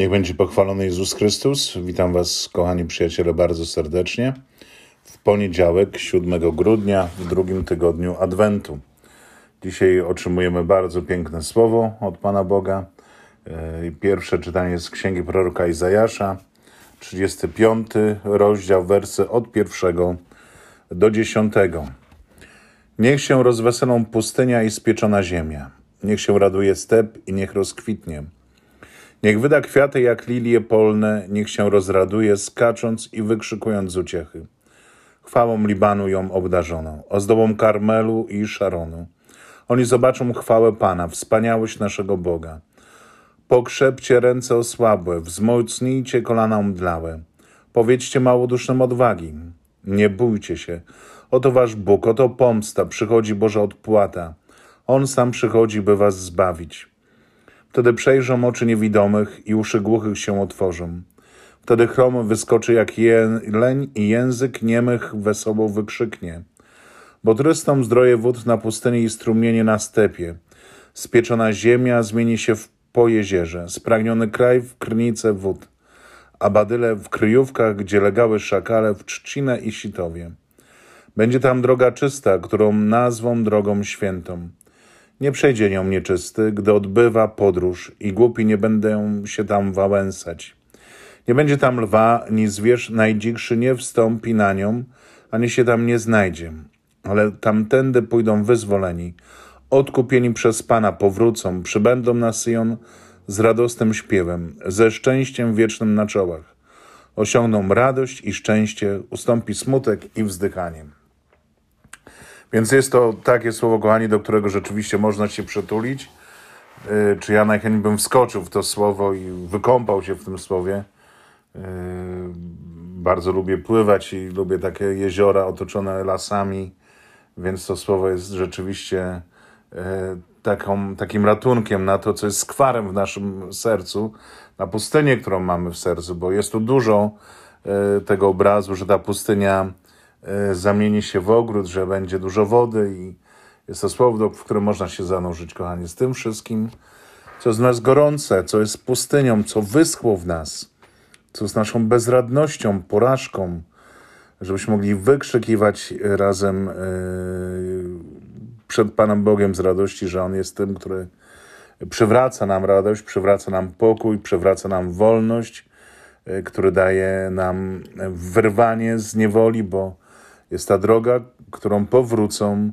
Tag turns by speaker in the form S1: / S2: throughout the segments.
S1: Niech będzie pochwalony Jezus Chrystus. Witam Was, kochani przyjaciele, bardzo serdecznie. W poniedziałek, 7 grudnia, w drugim tygodniu Adwentu. Dzisiaj otrzymujemy bardzo piękne słowo od Pana Boga. E, pierwsze czytanie z księgi proroka Izajasza, 35 rozdział, wersy od pierwszego do dziesiątego. Niech się rozweselą pustynia i spieczona ziemia. Niech się raduje step i niech rozkwitnie. Niech wyda kwiaty jak lilie polne, niech się rozraduje, skacząc i wykrzykując z uciechy. Chwałą Libanu ją obdarzoną, ozdobą Karmelu i Szaronu. Oni zobaczą chwałę Pana, wspaniałość naszego Boga. Pokrzepcie ręce osłabłe, wzmocnijcie kolana omdlałe. Powiedzcie małodusznym odwagi. Nie bójcie się. Oto wasz Bóg, oto pomsta, przychodzi Boża odpłata. On sam przychodzi, by was zbawić. Wtedy przejrzą oczy niewidomych i uszy głuchych się otworzą. Wtedy chrom wyskoczy jak jeleń i język niemych wesoło wykrzyknie. Bo trysną zdroje wód na pustyni i strumienie na stepie. Spieczona ziemia zmieni się w po jezierze, spragniony kraj w krnice wód, a badyle w kryjówkach, gdzie legały szakale w trzcinę i sitowie. Będzie tam droga czysta, którą nazwą drogą świętą. Nie przejdzie nią nieczysty, gdy odbywa podróż i głupi nie będą się tam wałęsać. Nie będzie tam lwa, ni zwierz najdzikszy nie wstąpi na nią, ani się tam nie znajdzie. Ale tamtędy pójdą wyzwoleni, odkupieni przez Pana powrócą, przybędą na Syjon z radosnym śpiewem, ze szczęściem wiecznym na czołach. Osiągną radość i szczęście, ustąpi smutek i wzdychanie. Więc jest to takie słowo, kochani, do którego rzeczywiście można się przytulić. Y, czy ja najchętniej bym wskoczył w to słowo i wykąpał się w tym słowie. Y, bardzo lubię pływać i lubię takie jeziora otoczone lasami, więc to słowo jest rzeczywiście y, taką, takim ratunkiem na to, co jest skwarem w naszym sercu, na pustynię, którą mamy w sercu, bo jest tu dużo tego obrazu, że ta pustynia zamieni się w ogród, że będzie dużo wody i jest to słowo, w którym można się zanurzyć, kochani, z tym wszystkim, co jest w nas gorące, co jest pustynią, co wyschło w nas, co jest naszą bezradnością, porażką, żebyśmy mogli wykrzykiwać razem yy, przed Panem Bogiem z radości, że On jest tym, który przywraca nam radość, przywraca nam pokój, przywraca nam wolność, yy, który daje nam wyrwanie z niewoli, bo jest ta droga, którą powrócą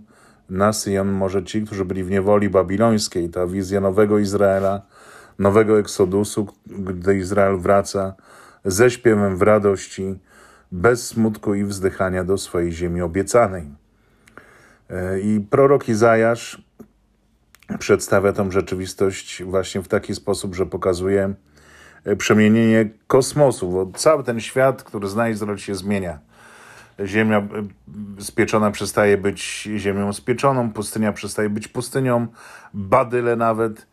S1: na Syjon może ci, którzy byli w niewoli babilońskiej. Ta wizja nowego Izraela, nowego Eksodusu, gdy Izrael wraca ze śpiewem w radości, bez smutku i wzdychania do swojej ziemi obiecanej. E, I prorok Izajasz przedstawia tą rzeczywistość właśnie w taki sposób, że pokazuje e, przemienienie kosmosu, bo cały ten świat, który zna Izrael, się zmienia. Ziemia e, spieczona przestaje być ziemią spieczoną, pustynia przestaje być pustynią, badyle nawet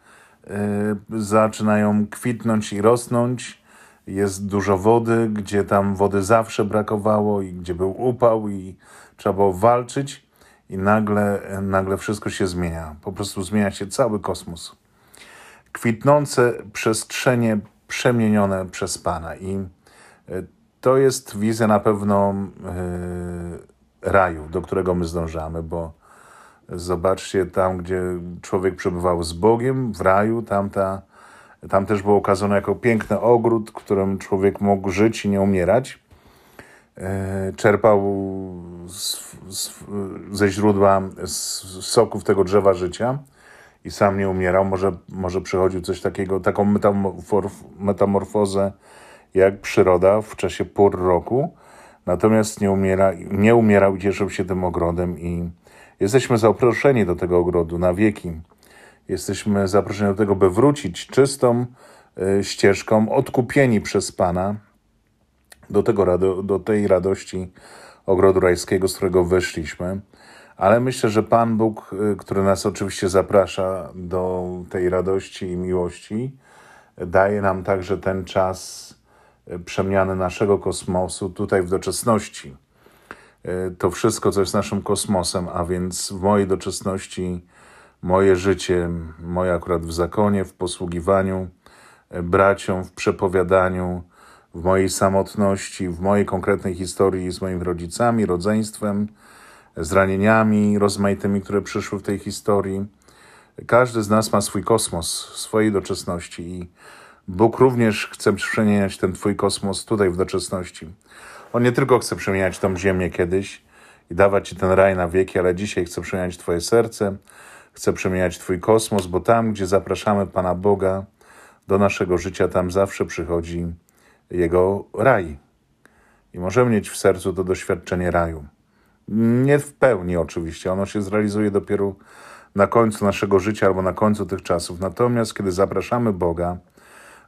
S1: y, zaczynają kwitnąć i rosnąć. Jest dużo wody, gdzie tam wody zawsze brakowało i gdzie był upał i trzeba było walczyć i nagle, nagle wszystko się zmienia. Po prostu zmienia się cały kosmos. Kwitnące przestrzenie przemienione przez Pana i to jest wizja na pewno yy, raju, do którego my zdążamy, bo zobaczcie tam, gdzie człowiek przebywał z Bogiem, w raju, tam, ta, tam też było ukazane jako piękny ogród, w którym człowiek mógł żyć i nie umierać. Yy, czerpał z, z, ze źródła z soków tego drzewa życia i sam nie umierał. Może, może przechodził coś takiego, taką metamorfozę jak przyroda w czasie pór roku, natomiast nie, umiera, nie umierał i cieszył się tym ogrodem i jesteśmy zaproszeni do tego ogrodu na wieki. Jesteśmy zaproszeni do tego, by wrócić czystą y, ścieżką, odkupieni przez Pana do, tego, do tej radości ogrodu rajskiego, z którego wyszliśmy. Ale myślę, że Pan Bóg, y, który nas oczywiście zaprasza do tej radości i miłości, daje nam także ten czas przemiany naszego kosmosu tutaj w doczesności. E, to wszystko, co jest naszym kosmosem, a więc w mojej doczesności, moje życie, moje akurat w zakonie, w posługiwaniu, braciom w przepowiadaniu, w mojej samotności, w mojej konkretnej historii z moimi rodzicami, rodzeństwem, zranieniami rozmaitymi, które przyszły w tej historii. Każdy z nas ma swój kosmos, swojej doczesności i Bóg również chce przemieniać ten Twój kosmos tutaj w doczesności. On nie tylko chce przemieniać tą ziemię kiedyś i dawać Ci ten raj na wieki, ale dzisiaj chce przemieniać Twoje serce, chce przemieniać Twój kosmos, bo tam, gdzie zapraszamy Pana Boga do naszego życia, tam zawsze przychodzi Jego raj. I możemy mieć w sercu to doświadczenie raju. Nie w pełni oczywiście, ono się zrealizuje dopiero na końcu naszego życia albo na końcu tych czasów. Natomiast kiedy zapraszamy Boga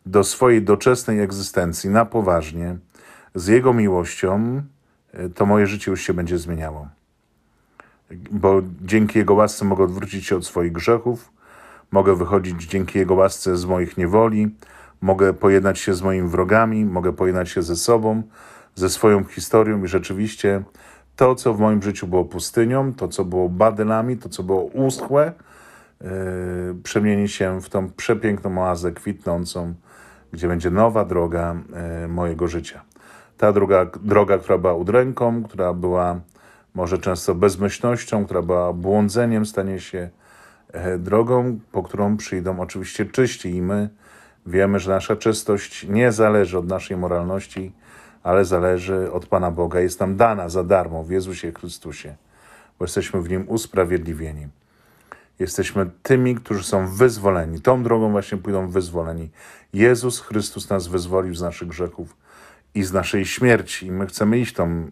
S1: do swojej doczesnej egzystencji na poważnie, z Jego miłością, to moje życie już się będzie zmieniało. Bo dzięki Jego łasce mogę odwrócić się od swoich grzechów, mogę wychodzić dzięki Jego łasce z moich niewoli, mogę pojednać się z moimi wrogami, mogę pojednać się ze sobą, ze swoją historią i rzeczywiście to, co w moim życiu było pustynią, to, co było badylami, to, co było uschłe, yy, przemieni się w tą przepiękną oazę kwitnącą, gdzie będzie nowa droga yy, mojego życia. Ta druga droga, która była udręką, która była może często bezmyślnością, która była błądzeniem, stanie się yy, drogą, po którą przyjdą oczywiście czyści i my wiemy, że nasza czystość nie zależy od naszej moralności, ale zależy od Pana Boga. Jest nam dana za darmo w Jezusie Chrystusie, bo jesteśmy w Nim usprawiedliwieni. Jesteśmy tymi, którzy są wyzwoleni. Tą drogą właśnie pójdą wyzwoleni. Jezus Chrystus nas wyzwolił z naszych grzechów i z naszej śmierci. I my chcemy iść tą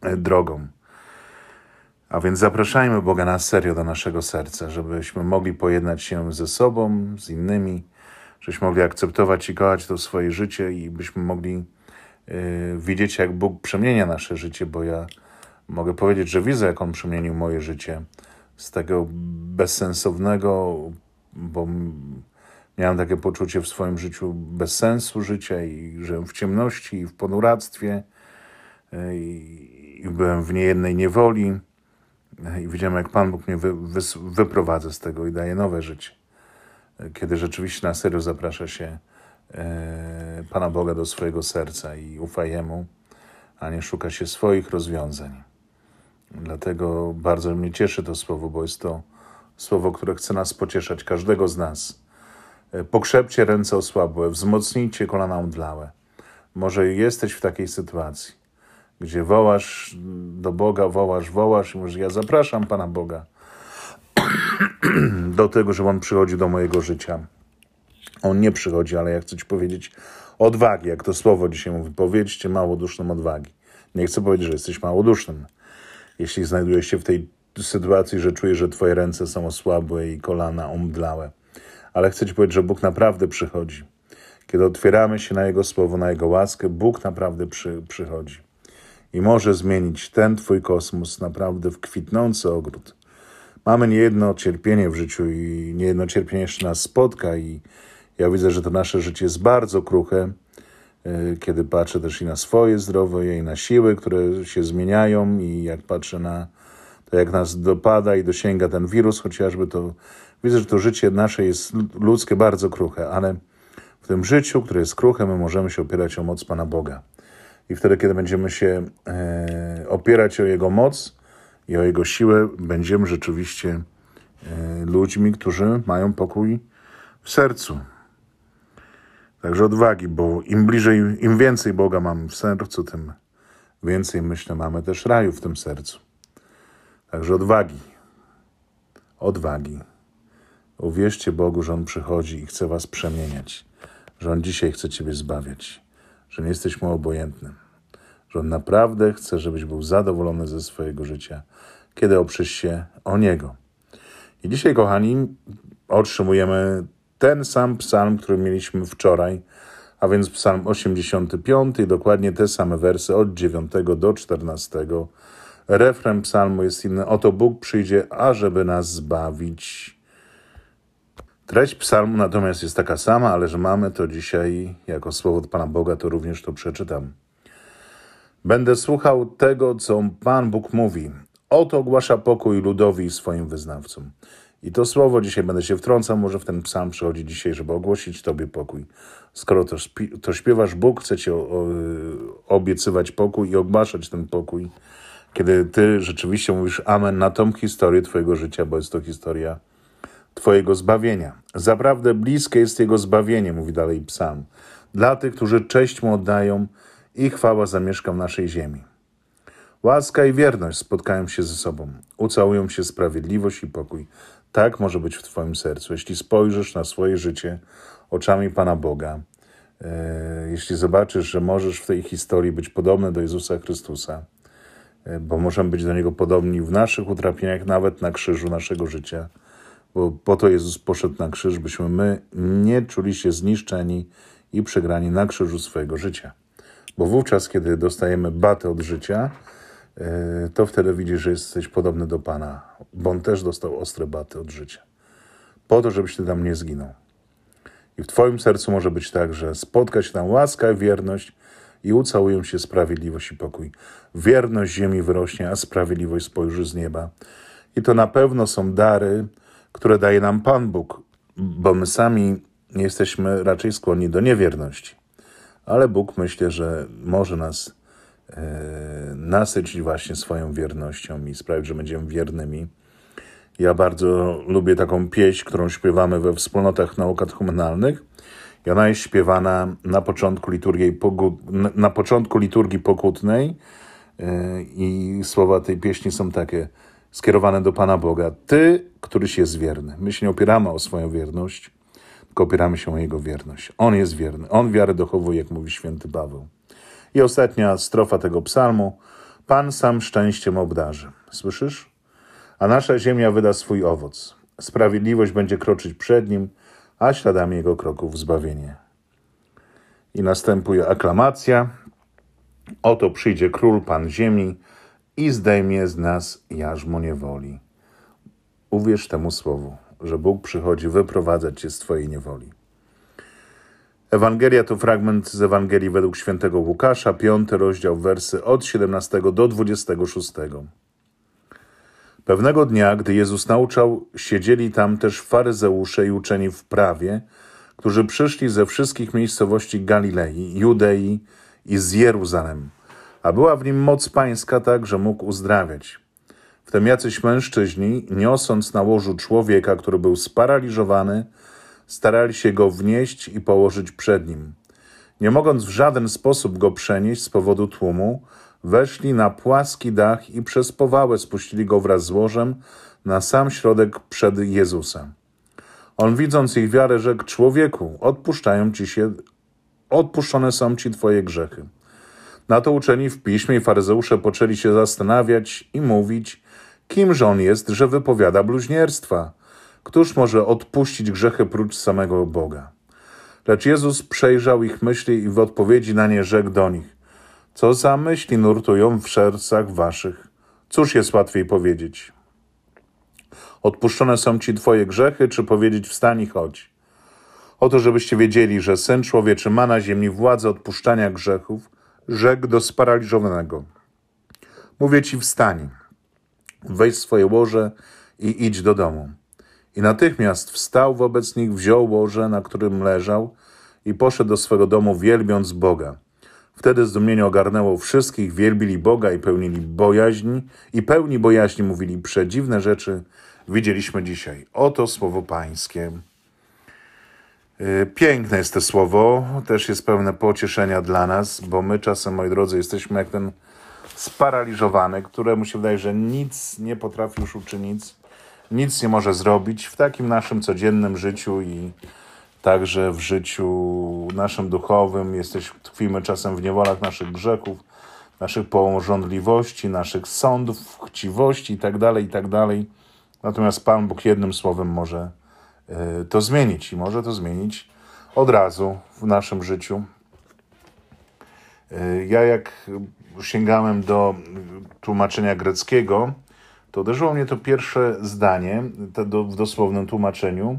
S1: e, drogą. A więc zapraszajmy Boga na serio do naszego serca, żebyśmy mogli pojednać się ze sobą, z innymi, żebyśmy mogli akceptować i kochać to swoje życie i byśmy mogli Y, widzieć, jak Bóg przemienia nasze życie, bo ja mogę powiedzieć, że widzę, jak On przemienił moje życie z tego bezsensownego, bo miałem takie poczucie w swoim życiu bez sensu życia i żyłem w ciemności i w ponuractwie i, i byłem w niejednej niewoli i widziałem, jak Pan Bóg mnie wy, wy, wyprowadza z tego i daje nowe życie. Kiedy rzeczywiście na serio zaprasza się E, Pana Boga do swojego serca i ufa Jemu, a nie szuka się swoich rozwiązań. Dlatego bardzo mnie cieszy to słowo, bo jest to słowo, które chce nas pocieszać, każdego z nas. E, pokrzepcie ręce osłabłe, wzmocnijcie kolana omdlałe. Może jesteś w takiej sytuacji, gdzie wołasz do Boga, wołasz, wołasz i może ja zapraszam Pana Boga do tego, żeby On przychodził do mojego życia on nie przychodzi, ale ja chcę Ci powiedzieć odwagi, jak to słowo dzisiaj mówi. Powiedzcie małodusznym odwagi. Nie chcę powiedzieć, że jesteś małodusznym. Jeśli znajdujesz się w tej sytuacji, że czujesz, że Twoje ręce są osłabłe i kolana omdlałe. Ale chcę Ci powiedzieć, że Bóg naprawdę przychodzi. Kiedy otwieramy się na Jego słowo, na Jego łaskę, Bóg naprawdę przy, przychodzi. I może zmienić ten Twój kosmos naprawdę w kwitnący ogród. Mamy niejedno cierpienie w życiu i niejedno cierpienie jeszcze nas spotka i ja widzę, że to nasze życie jest bardzo kruche, kiedy patrzę też i na swoje zdrowie, i na siły, które się zmieniają, i jak patrzę na to, jak nas dopada i dosięga ten wirus, chociażby, to widzę, że to życie nasze jest ludzkie bardzo kruche, ale w tym życiu, które jest kruche, my możemy się opierać o moc Pana Boga. I wtedy, kiedy będziemy się e, opierać o Jego moc i o Jego siłę, będziemy rzeczywiście e, ludźmi, którzy mają pokój w sercu. Także odwagi, bo im bliżej, im więcej Boga mamy w sercu, tym więcej, myślę, mamy też raju w tym sercu. Także odwagi. Odwagi. Uwierzcie Bogu, że On przychodzi i chce Was przemieniać, że On dzisiaj chce Ciebie zbawiać, że nie jesteś Mu obojętnym, że On naprawdę chce, żebyś był zadowolony ze swojego życia, kiedy oprzesz się o Niego. I dzisiaj, kochani, otrzymujemy ten sam psalm, który mieliśmy wczoraj, a więc psalm 85, dokładnie te same wersy od 9 do 14. Refren psalmu jest inny. Oto Bóg przyjdzie, ażeby nas zbawić. Treść psalmu natomiast jest taka sama, ale że mamy to dzisiaj jako słowo od Pana Boga, to również to przeczytam. Będę słuchał tego, co Pan Bóg mówi. Oto ogłasza pokój ludowi i swoim wyznawcom I to słowo dzisiaj będę się wtrącał, może w ten psalm przychodzi dzisiaj, żeby ogłosić Tobie pokój. Skoro to, to śpiewasz, Bóg chce Ci obiecywać pokój i ogłaszać ten pokój, kiedy Ty rzeczywiście mówisz amen na tą historię Twojego życia, bo jest to historia Twojego zbawienia. Zaprawdę bliskie jest Jego zbawienie, mówi dalej psalm. Dla tych, którzy cześć Mu oddają i chwała zamieszka w naszej ziemi. Łaska i wierność spotkają się ze sobą, ucałują się sprawiedliwość i pokój. Tak może być w Twoim sercu. Jeśli spojrzysz na swoje życie oczami Pana Boga, e, jeśli zobaczysz, że możesz w tej historii być podobny do Jezusa Chrystusa, e, bo możemy być do Niego podobni w naszych utrapieniach, nawet na krzyżu naszego życia, bo po to Jezus poszedł na krzyż, byśmy my nie czuli się zniszczeni i przegrani na krzyżu swojego życia. Bo wówczas, kiedy dostajemy batę od życia, to wtedy widzisz, że jesteś podobny do Pana, bo On też dostał ostre baty od życia. Po to, żebyś Ty tam nie zginął. I w Twoim sercu może być tak, że spotka się tam łaska i wierność i ucałują się sprawiedliwość i pokój. Wierność ziemi wyrośnie, a sprawiedliwość spojrzy z nieba. I to na pewno są dary, które daje nam Pan Bóg, bo my sami jesteśmy raczej skłonni do niewierności. Ale Bóg myślę, że może nas e, nasycić właśnie swoją wiernością i sprawić, że będziemy wiernymi. Ja bardzo lubię taką pieśń, którą śpiewamy we wspólnotach nauk humanalnych. I ona jest śpiewana na początku liturgii, na początku liturgii pokutnej. E, I słowa tej pieśni są takie skierowane do Pana Boga. Ty, któryś jest wierny. My się nie opieramy o swoją wierność, tylko opieramy się o Jego wierność. On jest wierny. On wiarę dochowuje, jak mówi święty Paweł. I ostatnia strofa tego psalmu. Pan sam szczęściem obdarzy. Słyszysz? A nasza ziemia wyda swój owoc. Sprawiedliwość będzie kroczyć przed nim, a śladami jego kroków zbawienie. I następuje aklamacja. Oto przyjdzie król, pan ziemi, i zdejmie z nas jarzmo niewoli. Uwierz temu słowu, że Bóg przychodzi wyprowadzać cię z twojej niewoli. Ewangelia to fragment z Ewangelii według świętego Łukasza, piąty rozdział, wersy od 17 do 26. Pewnego dnia, gdy Jezus nauczał, siedzieli tam też faryzeusze i uczeni w prawie, którzy przyszli ze wszystkich miejscowości Galilei, Judei i z Jeruzalem a była w nim moc pańska tak, że mógł uzdrawiać. Wtem jacyś mężczyźni, niosąc na łożu człowieka, który był sparaliżowany, starali się go wnieść i położyć przed nim. Nie mogąc w żaden sposób go przenieść z powodu tłumu, weszli na płaski dach i przez powałę spuścili go wraz z łożem na sam środek przed Jezusa. On widząc ich wiarę, rzekł: Człowieku, odpuszczają ci się, odpuszczone są ci twoje grzechy. Na to uczeni w piśmie i faryzeusze poczęli się zastanawiać i mówić, kimże on jest, że wypowiada bluźnierstwa. Któż może odpuścić grzechy prócz samego Boga? Lecz Jezus przejrzał ich myśli i w odpowiedzi na nie rzekł do nich: Co za myśli nurtują w sercach waszych? Cóż jest łatwiej powiedzieć? Odpuszczone są ci twoje grzechy, czy powiedzieć wstań i chodź? Oto, żebyście wiedzieli, że Syn Człowieczy ma na ziemi władzę odpuszczania grzechów, rzekł do sparaliżowanego: Mówię ci, wstań, wejdź w swoje łoże i idź do domu. I natychmiast wstał wobec nich, wziął łoże, na którym leżał i poszedł do swego domu, wielbiąc Boga. Wtedy zdumienie ogarnęło wszystkich, wielbili Boga i pełnili bojaźni, i pełni bojaźni mówili, przedziwne rzeczy widzieliśmy dzisiaj. Oto słowo Pańskie. Y, piękne jest to słowo, też jest pełne pocieszenia dla nas, bo my czasem, moi drodzy, jesteśmy jak ten sparaliżowany, któremu się wydaje, że nic nie potrafi już uczynić, nic nie może zrobić w takim naszym codziennym życiu i także w życiu naszym duchowym. Jesteśmy, tkwimy czasem w niewolach naszych grzechów, naszych pożądliwości, naszych sądów, chciwości itd., tak itd. Tak Natomiast Pan Bóg jednym słowem może E, to zmienić i może to zmienić od razu w naszym życiu. E, ja, jak sięgałem do tłumaczenia greckiego, to uderzyło mnie to pierwsze zdanie do, w dosłownym tłumaczeniu.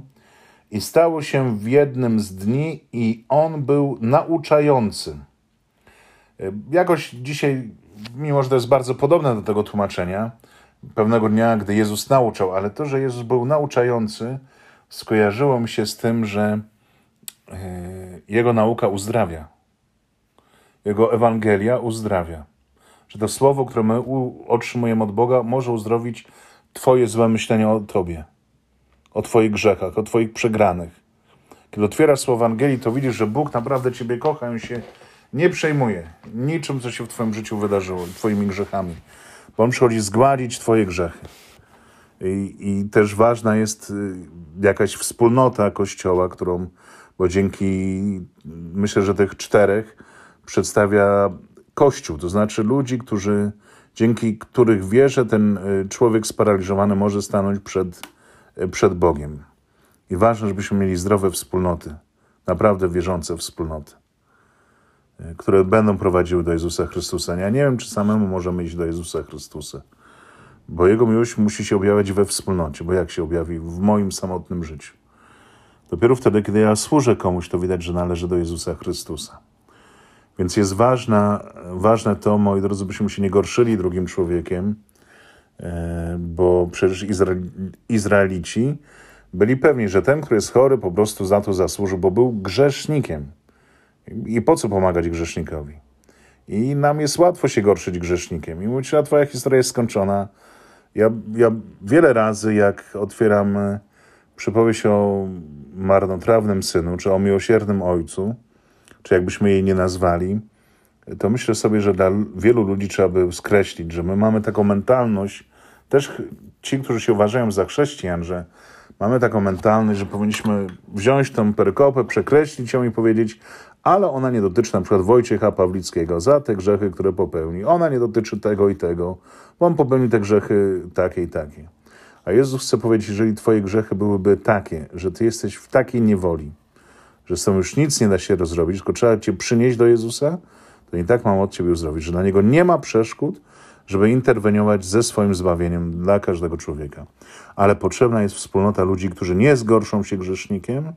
S1: I stało się w jednym z dni, i on był nauczający. E, jakoś dzisiaj, mimo że to jest bardzo podobne do tego tłumaczenia, pewnego dnia, gdy Jezus nauczał, ale to, że Jezus był nauczający, skojarzyło mi się z tym, że e, Jego nauka uzdrawia. Jego Ewangelia uzdrawia. Że to słowo, które my otrzymujemy od Boga, może uzdrowić Twoje złe myślenia o Tobie, o Twoich grzechach, o Twoich przegranych. Kiedy otwierasz słowo Ewangelii, to widzisz, że Bóg naprawdę Ciebie kocha i się nie przejmuje niczym, co się w Twoim życiu wydarzyło, Twoimi grzechami. Bo On przychodzi zgładzić Twoje grzechy. I, I, też ważna jest y, jakaś wspólnota Kościoła, którą, bo dzięki, myślę, że tych czterech przedstawia Kościół, to znaczy ludzi, którzy, dzięki których wierzę, ten y, człowiek sparaliżowany może stanąć przed, y, przed Bogiem. I ważne, żebyśmy mieli zdrowe wspólnoty, naprawdę wierzące wspólnoty, które będą prowadziły do Jezusa Chrystusa. Ja nie wiem, czy samemu możemy iść do Jezusa Chrystusa, bo Jego miłość musi się objawiać we wspólnocie, bo jak się objawi w moim samotnym życiu? Dopiero wtedy, kiedy ja służę komuś, to widać, że należy do Jezusa Chrystusa. Więc jest ważna, ważne to, moi drodzy, byśmy się nie gorszyli drugim człowiekiem, e, bo przecież Izraelici byli pewni, że ten, który jest chory, po prostu za to zasłużył, bo był grzesznikiem. I po co pomagać grzesznikowi? I nam jest łatwo się gorszyć grzesznikiem. I mówić, a twoja historia jest skończona. Ja, ja wiele razy, jak otwieram e, przypowieść o marnotrawnym synu, czy o miłosiernym ojcu, czy jakbyśmy jej nie nazwali, to myślę sobie, że dla wielu ludzi trzeba by skreślić, że my mamy taką mentalność, też ci, którzy się uważają za chrześcijan, że mamy taką mentalność, że powinniśmy wziąć tą perykopę, przekreślić ją i powiedzieć, ale ona nie dotyczy na przykład Wojciecha Pawlickiego za te grzechy, które popełni. Ona nie dotyczy tego i tego, bo on popełni te grzechy takie i takie. A Jezus chce powiedzieć, jeżeli twoje grzechy byłyby takie, że ty jesteś w takiej niewoli, że z tym już nic nie da się rozrobić, tylko trzeba cię przynieść do Jezusa, to i tak mam od ciebie uzdrowić, że dla Niego nie ma przeszkód, żeby interweniować ze swoim zbawieniem dla każdego człowieka. Ale potrzebna jest wspólnota ludzi, którzy nie zgorszą się grzesznikiem,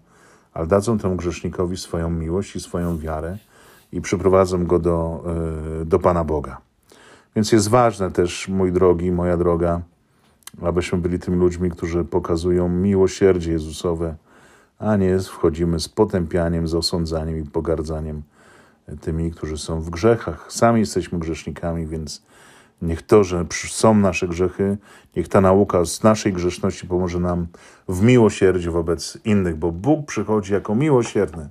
S1: ale dadzą temu grzesznikowi swoją miłość i swoją wiarę i przyprowadzą go do, e, do Pana Boga. Więc jest ważne też, mój drogi, moja droga, abyśmy byli tymi ludźmi, którzy pokazują miłosierdzie Jezusowe, a nie wchodzimy z potępianiem, z osądzaniem i pogardzaniem tymi, którzy są w grzechach. Sami jesteśmy grzesznikami, więc Niech to, że są nasze grzechy, niech ta nauka z naszej grzeszności pomoże nam w miłosierdziu wobec innych, bo Bóg przychodzi jako miłosierny,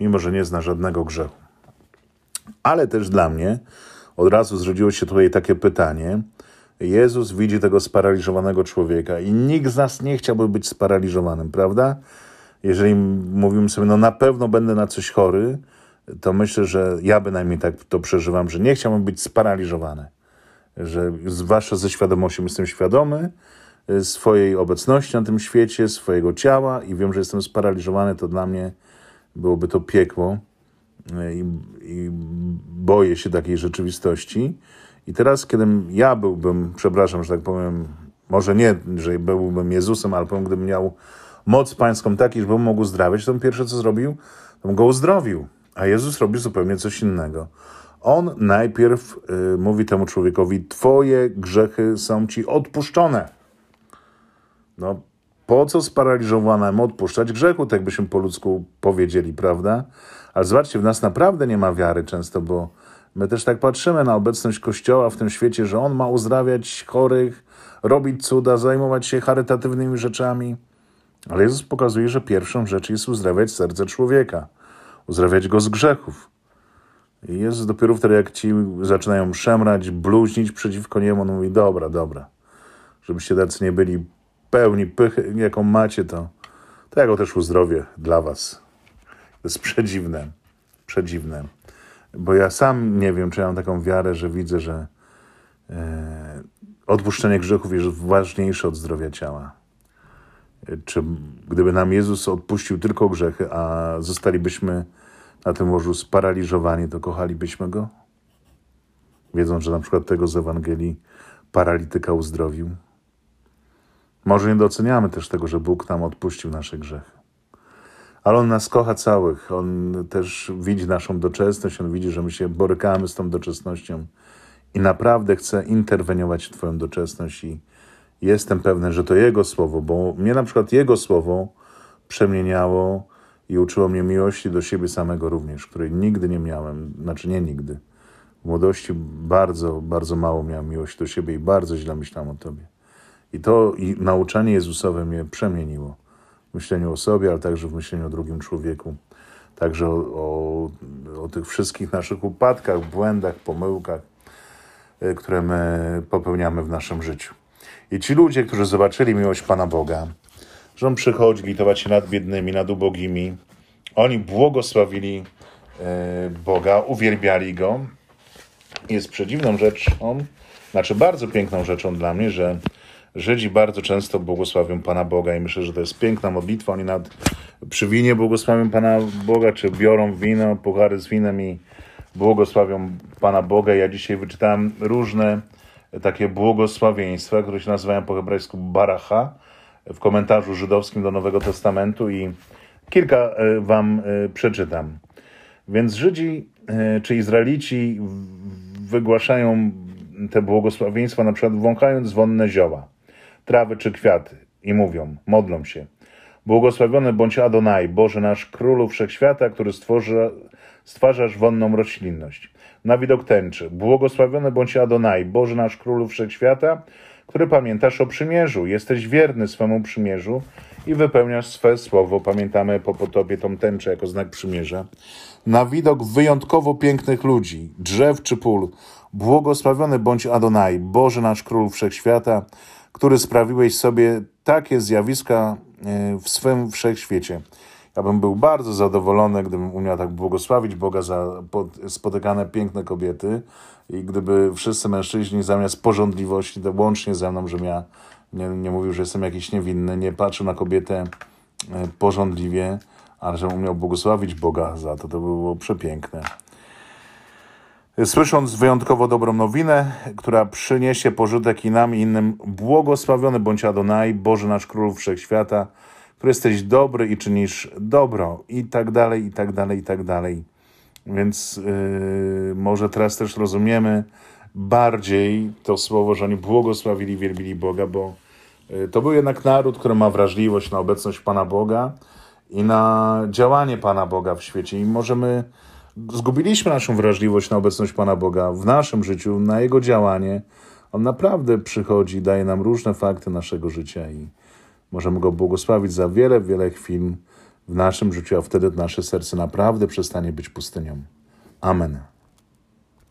S1: mimo że nie zna żadnego grzechu. Ale też dla mnie od razu zrodziło się tutaj takie pytanie. Jezus widzi tego sparaliżowanego człowieka i nikt z nas nie chciałby być sparaliżowanym, prawda? Jeżeli mówimy sobie, no na pewno będę na coś chory, to myślę, że ja bynajmniej tak to przeżywam, że nie chciałbym być sparaliżowany że zwłaszcza ze świadomością jestem świadomy y, swojej obecności na tym świecie, swojego ciała i wiem, że jestem sparaliżowany, to dla mnie byłoby to piekło y, i, i boję się takiej rzeczywistości. I teraz, kiedy ja byłbym, przepraszam, że tak powiem, może nie, że byłbym Jezusem, ale powiem, gdybym miał moc pańską takiej, żebym mógł uzdrawiać, to pierwsze co zrobił, to go uzdrowił. A Jezus robi zupełnie coś innego. On najpierw y, mówi temu człowiekowi: Twoje grzechy są ci odpuszczone. No, po co sparaliżowanemu odpuszczać grzechu, tak byśmy po ludzku powiedzieli, prawda? Ale zobaczcie, w nas naprawdę nie ma wiary często, bo my też tak patrzymy na obecność Kościoła w tym świecie, że on ma uzdrawiać chorych, robić cuda, zajmować się charytatywnymi rzeczami. Ale Jezus pokazuje, że pierwszą rzecz jest uzdrawiać serce człowieka, uzdrawiać go z grzechów. I Jezus dopiero wtedy, jak ci zaczynają szemrać, bluźnić przeciwko niemu, on mówi, dobra, dobra, żebyście tacy nie byli pełni pychy, jaką macie, to, to ja go też uzdrowię dla was. To jest przedziwne, przedziwne. Bo ja sam nie wiem, czy ja mam taką wiarę, że widzę, że e, odpuszczenie grzechów jest ważniejsze od zdrowia ciała. Czy gdyby nam Jezus odpuścił tylko grzechy, a zostalibyśmy na tym łożu sparaliżowani, to kochalibyśmy go? Wiedząc, że na przykład tego z Ewangelii paralityka uzdrowił. Może nie doceniamy też tego, że Bóg nam odpuścił nasze grzechy. Ale On nas kocha całych. On też widzi naszą doczesność, On widzi, że my się borykamy z tą doczesnością i naprawdę chce interweniować w Twoją doczesność i jestem pewny, że to Jego słowo, bo mnie na przykład Jego słowo przemieniało i uczyło mnie miłości do siebie samego również, której nigdy nie miałem, znaczy nie nigdy. W młodości bardzo, bardzo mało miałem miłości do siebie i bardzo źle myślałem o Tobie. I to i nauczanie Jezusowe mnie przemieniło w myśleniu o sobie, ale także w myśleniu o drugim człowieku. Także o, o, o tych wszystkich naszych upadkach, błędach, pomyłkach, y, które my popełniamy w naszym życiu. I ci ludzie, którzy zobaczyli miłość Pana Boga, że On przychodzi litować się nad biednymi, nad ubogimi, oni błogosławili y, Boga, uwielbiali Go. Jest przedziwną rzeczą, znaczy bardzo piękną rzeczą dla mnie, że Żydzi bardzo często błogosławią Pana Boga i myślę, że to jest piękna modlitwa. Oni nad, przy winie błogosławią Pana Boga, czy biorą wino, puchary z winem i błogosławią Pana Boga. Ja dzisiaj wyczytałem różne takie błogosławieństwa, które się nazywają po hebrajsku baracha w komentarzu żydowskim do Nowego Testamentu i kilka e, wam e, przeczytam. Więc Żydzi e, czy Izraelici wygłaszają te błogosławieństwa, na przykład wąchając wonne zioła trawy czy kwiaty i mówią, modlą się. Błogosławiony bądź Adonai, Boże nasz Królu Wszechświata, który stworzy, stwarzasz wonną roślinność. Na widok tęczy. Błogosławiony bądź Adonai, Boże nasz Królu Wszechświata, który pamiętasz o przymierzu. Jesteś wierny swemu przymierzu i wypełniasz swe słowo. Pamiętamy po potopie tą tęczę jako znak przymierza. Na widok wyjątkowo pięknych ludzi, drzew czy pól. Błogosławiony bądź Adonai, Boże nasz Król Wszechświata, który sprawiłeś sobie takie zjawiska e, w swym wszechświecie. Ja bym był bardzo zadowolony, gdybym umiał tak błogosławić Boga za spotykane piękne kobiety i gdyby wszyscy mężczyźni zamiast porządliwości, to łącznie ze mną, żebym ja nie, nie mówił, że jestem jakiś niewinny, nie patrzył na kobietę e, porządliwie, ale żebym umiał błogosławić Boga za to, to by było przepiękne. Słysząc wyjątkowo dobrą nowinę, która przyniesie pożytek i nam i innym, błogosławiony bądź Adonai, Boże nasz Król Wszechświata, który jesteś dobry i czynisz dobro, i tak dalej, i tak dalej, i tak dalej. Więc yy, może teraz też rozumiemy bardziej to słowo, że oni błogosławili, wielbili Boga, bo yy, to był jednak naród, który ma wrażliwość na obecność Pana Boga i na działanie Pana Boga w świecie. I możemy zgubiliśmy naszą wrażliwość na obecność Pana Boga w naszym życiu, na Jego działanie. On naprawdę przychodzi, daje nam różne fakty naszego życia i możemy Go błogosławić za wiele, wiele chwil w naszym życiu, a wtedy nasze serce naprawdę przestanie być pustynią. Amen.